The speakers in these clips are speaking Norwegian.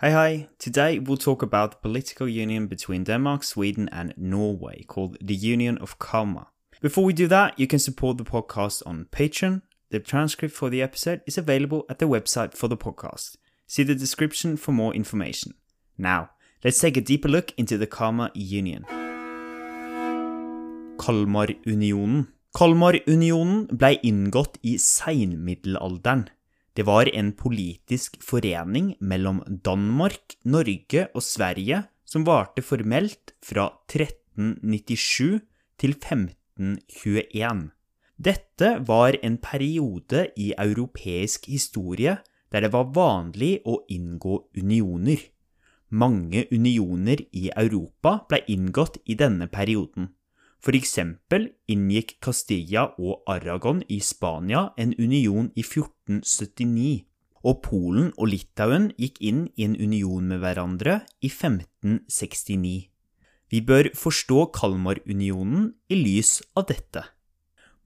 Hi, hi. Today we'll talk about the political union between Denmark, Sweden, and Norway called the Union of Kalmar. Before we do that, you can support the podcast on Patreon. The transcript for the episode is available at the website for the podcast. See the description for more information. Now, let's take a deeper look into the Karma Union. Kalmar Union. Kalmarunionen. Kalmarunionen ble inngått i seinmiddelalderen. Det var en politisk forening mellom Danmark, Norge og Sverige som varte formelt fra 1397 til 1521. Dette var en periode i europeisk historie der det var vanlig å inngå unioner. Mange unioner i Europa ble inngått i denne perioden. For eksempel inngikk Castilla og Aragon i Spania en union i 1479, og Polen og Litauen gikk inn i en union med hverandre i 1569. Vi bør forstå Kalmarunionen i lys av dette.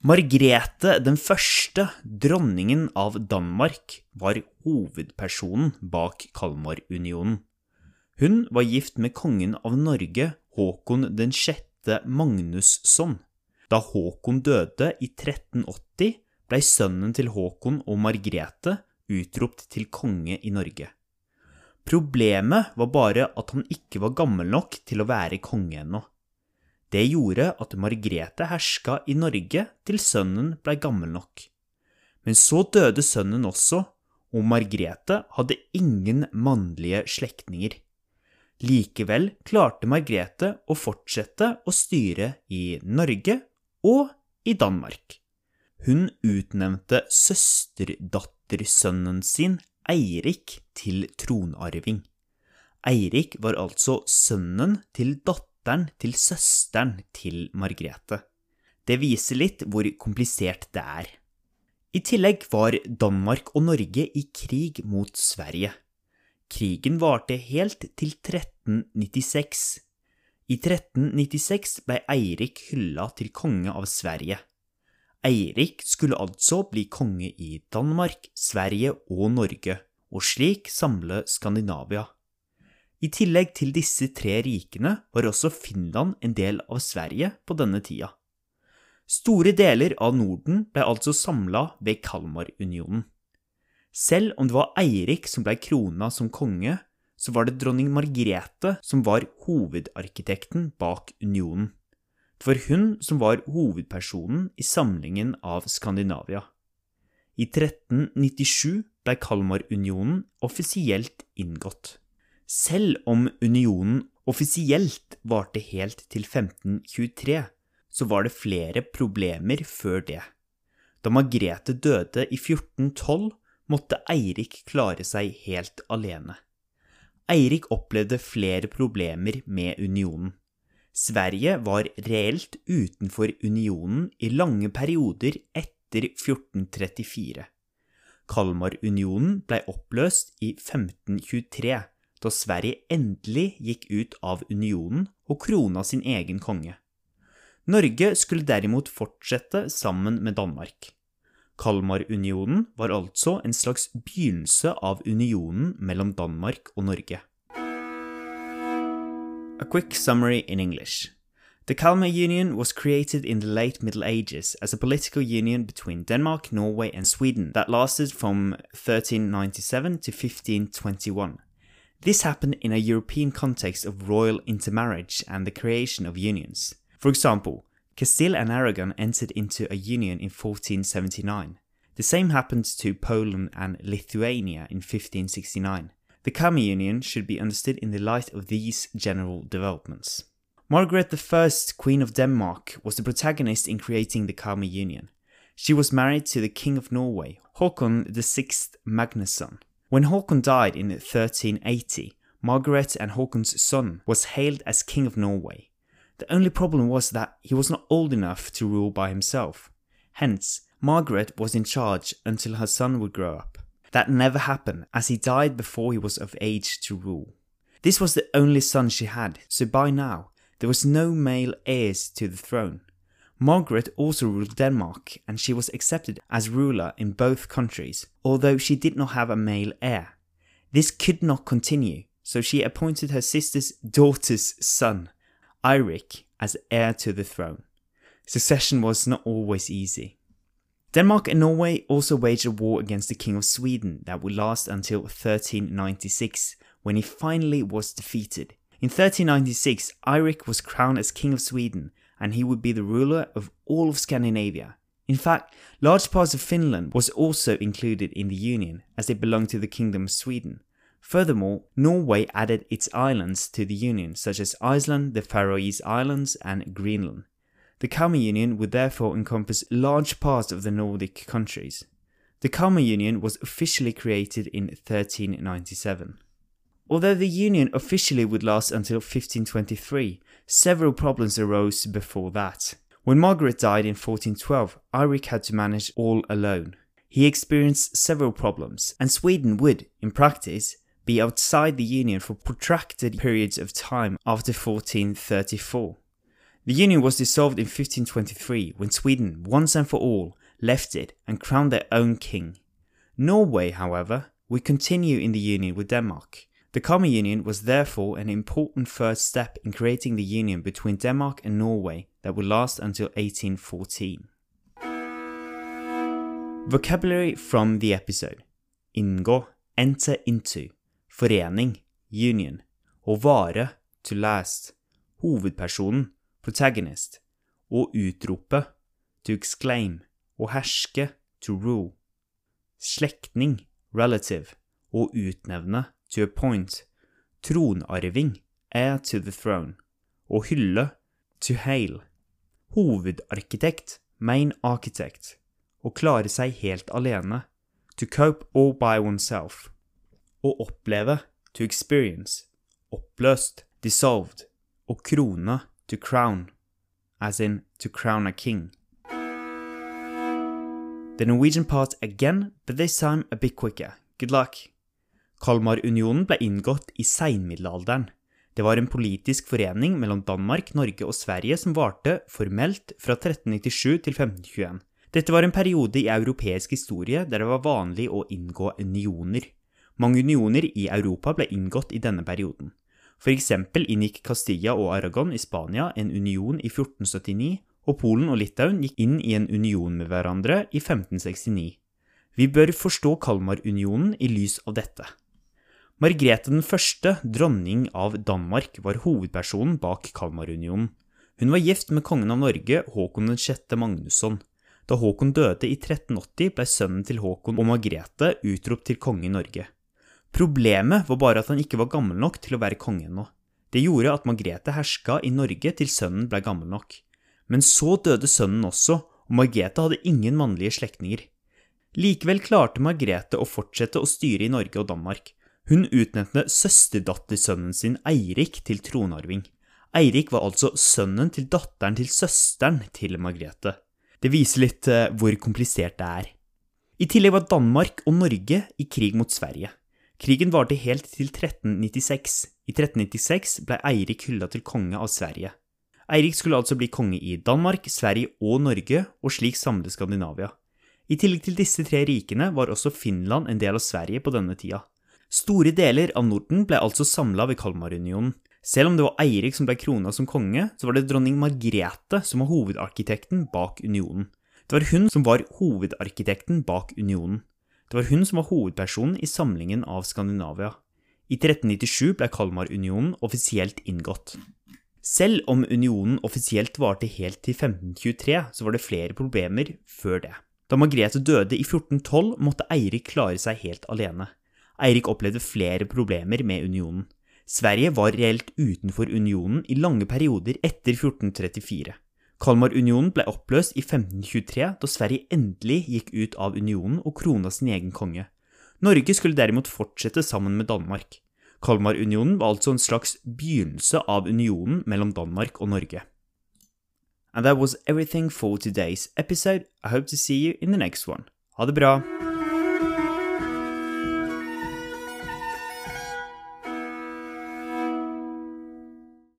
Margrete den første, dronningen av Danmark, var hovedpersonen bak Kalmarunionen. Hun var gift med kongen av Norge, Håkon den sjette Magnusson. Da Håkon døde i 1380, blei sønnen til Håkon og Margrethe utropt til konge i Norge. Problemet var bare at han ikke var gammel nok til å være konge ennå. Det gjorde at Margrethe herska i Norge til sønnen blei gammel nok. Men så døde sønnen også, og Margrethe hadde ingen mannlige slektninger. Likevel klarte Margrethe å fortsette å styre i Norge og i Danmark. Hun utnevnte søsterdattersønnen sin Eirik til tronarving. Eirik var altså sønnen til datteren til søsteren til Margrethe. Det viser litt hvor komplisert det er. I tillegg var Danmark og Norge i krig mot Sverige. Krigen varte helt til 1396. I 1396 ble Eirik hylla til konge av Sverige. Eirik skulle altså bli konge i Danmark, Sverige og Norge, og slik samle Skandinavia. I tillegg til disse tre rikene var også Finland en del av Sverige på denne tida. Store deler av Norden ble altså samla ved Kalmarunionen. Selv om det var Eirik som blei krona som konge, så var det dronning Margrethe som var hovedarkitekten bak unionen. Det var hun som var hovedpersonen i samlingen av Skandinavia. I 1397 blei Kalmarunionen offisielt inngått. Selv om unionen offisielt varte helt til 1523, så var det flere problemer før det. Da Margrethe døde i 1412, måtte Eirik klare seg helt alene. Eirik opplevde flere problemer med unionen. Sverige var reelt utenfor unionen i lange perioder etter 1434. Kalmarunionen blei oppløst i 1523, da Sverige endelig gikk ut av unionen og krona sin egen konge. Norge skulle derimot fortsette sammen med Danmark. Kalmarunionen var altså en slags begynnelse av unionen mellom Danmark og Norge. A quick summary in English. The Kalmar Union was created in the late Middle Ages as a political union between Denmark, Norway, and Sweden that lasted from 1397 to 1521. This happened in a European context of royal intermarriage and the creation of unions. For example, Castile and Aragon entered into a union in 1479. The same happened to Poland and Lithuania in 1569. The Kalmar Union should be understood in the light of these general developments. Margaret I, Queen of Denmark, was the protagonist in creating the Kalmar Union. She was married to the King of Norway, Håkon VI Magnusson. When Håkon died in 1380, Margaret and Håkon's son was hailed as King of Norway. The only problem was that he was not old enough to rule by himself. Hence, Margaret was in charge until her son would grow up. That never happened, as he died before he was of age to rule. This was the only son she had, so by now, there was no male heirs to the throne. Margaret also ruled Denmark, and she was accepted as ruler in both countries, although she did not have a male heir. This could not continue, so she appointed her sister's daughter's son, Eirik, as heir to the throne. Succession was not always easy. Denmark and Norway also waged a war against the King of Sweden that would last until 1396, when he finally was defeated. In 1396, Eirik was crowned as King of Sweden, and he would be the ruler of all of Scandinavia. In fact, large parts of Finland was also included in the union, as they belonged to the Kingdom of Sweden. Furthermore, Norway added its islands to the union, such as Iceland, the Faroese Islands, and Greenland. The Kalmar Union would therefore encompass large parts of the Nordic countries. The Kalmar Union was officially created in 1397. Although the union officially would last until 1523, several problems arose before that. When Margaret died in 1412, Eirik had to manage all alone. He experienced several problems, and Sweden would, in practice, be outside the Union for protracted periods of time after 1434. The Union was dissolved in 1523 when Sweden, once and for all, left it and crowned their own king. Norway, however, would continue in the Union with Denmark. The Common Union was therefore an important first step in creating the union between Denmark and Norway that would last until 1814. Vocabulary from the episode Ingo, enter into, forening, union, og vare, to last, hovedpersonen, protagonist, og utrope, to exclaim, og herske, to rule, slektning, relative, og utnevne, to appoint, tronarving, heir to the throne, og hylle, to hail, hovedarkitekt, main architect, å klare seg helt alene, to cope all by oneself, å oppleve, to experience, oppløst, dissolved, og krone, to crown, as in to crown a king. The Norwegian part again, but this time a bit quicker. Good luck. Kalmarunionen ble inngått i seinmiddelalderen. Det var en politisk forening mellom Danmark, Norge og Sverige som varte formelt fra 1397 til 1521. Dette var en periode i europeisk historie der det var vanlig å inngå unioner. Mange unioner i Europa ble inngått i denne perioden. For eksempel inngikk Castilla og Aragon i Spania en union i 1479, og Polen og Litauen gikk inn i en union med hverandre i 1569. Vi bør forstå Kalmarunionen i lys av dette. Margrethe den første, dronning av Danmark, var hovedpersonen bak Kalmarunionen. Hun var gift med kongen av Norge, Håkon 6. Magnusson. Da Håkon døde i 1380, ble sønnen til Håkon og Margrethe utropt til konge i Norge. Problemet var bare at han ikke var gammel nok til å være konge ennå. Det gjorde at Margrethe herska i Norge til sønnen ble gammel nok. Men så døde sønnen også, og Margrethe hadde ingen mannlige slektninger. Likevel klarte Margrethe å fortsette å styre i Norge og Danmark. Hun utnevnte søsterdattersønnen sin Eirik til tronarving. Eirik var altså sønnen til datteren til søsteren til Margrethe. Det viser litt eh, hvor komplisert det er. I tillegg var Danmark og Norge i krig mot Sverige. Krigen varte helt til 1396. I 1396 ble Eirik hylla til konge av Sverige. Eirik skulle altså bli konge i Danmark, Sverige og Norge, og slik samle Skandinavia. I tillegg til disse tre rikene var også Finland en del av Sverige på denne tida. Store deler av Norden ble altså samla ved Kalmarunionen. Selv om det var Eirik som ble krona som konge, så var det dronning Margrethe som var hovedarkitekten bak unionen. Det var hun som var hovedarkitekten bak unionen. Det var hun som var hovedpersonen i samlingen av Skandinavia. I 1397 ble Kalmarunionen offisielt inngått. Selv om unionen offisielt varte helt til 1523, så var det flere problemer før det. Da Margrethe døde i 1412, måtte Eirik klare seg helt alene. Eirik opplevde flere problemer med unionen. Sverige var reelt utenfor unionen i lange perioder etter 1434. Kalmarunionen ble oppløst i 1523, da Sverige endelig gikk ut av unionen og krona sin egen konge. Norge skulle derimot fortsette sammen med Danmark. Kalmarunionen var altså en slags begynnelse av unionen mellom Danmark og Norge. And that was everything for today's episode. I hope to see you in the next one. Ha det bra!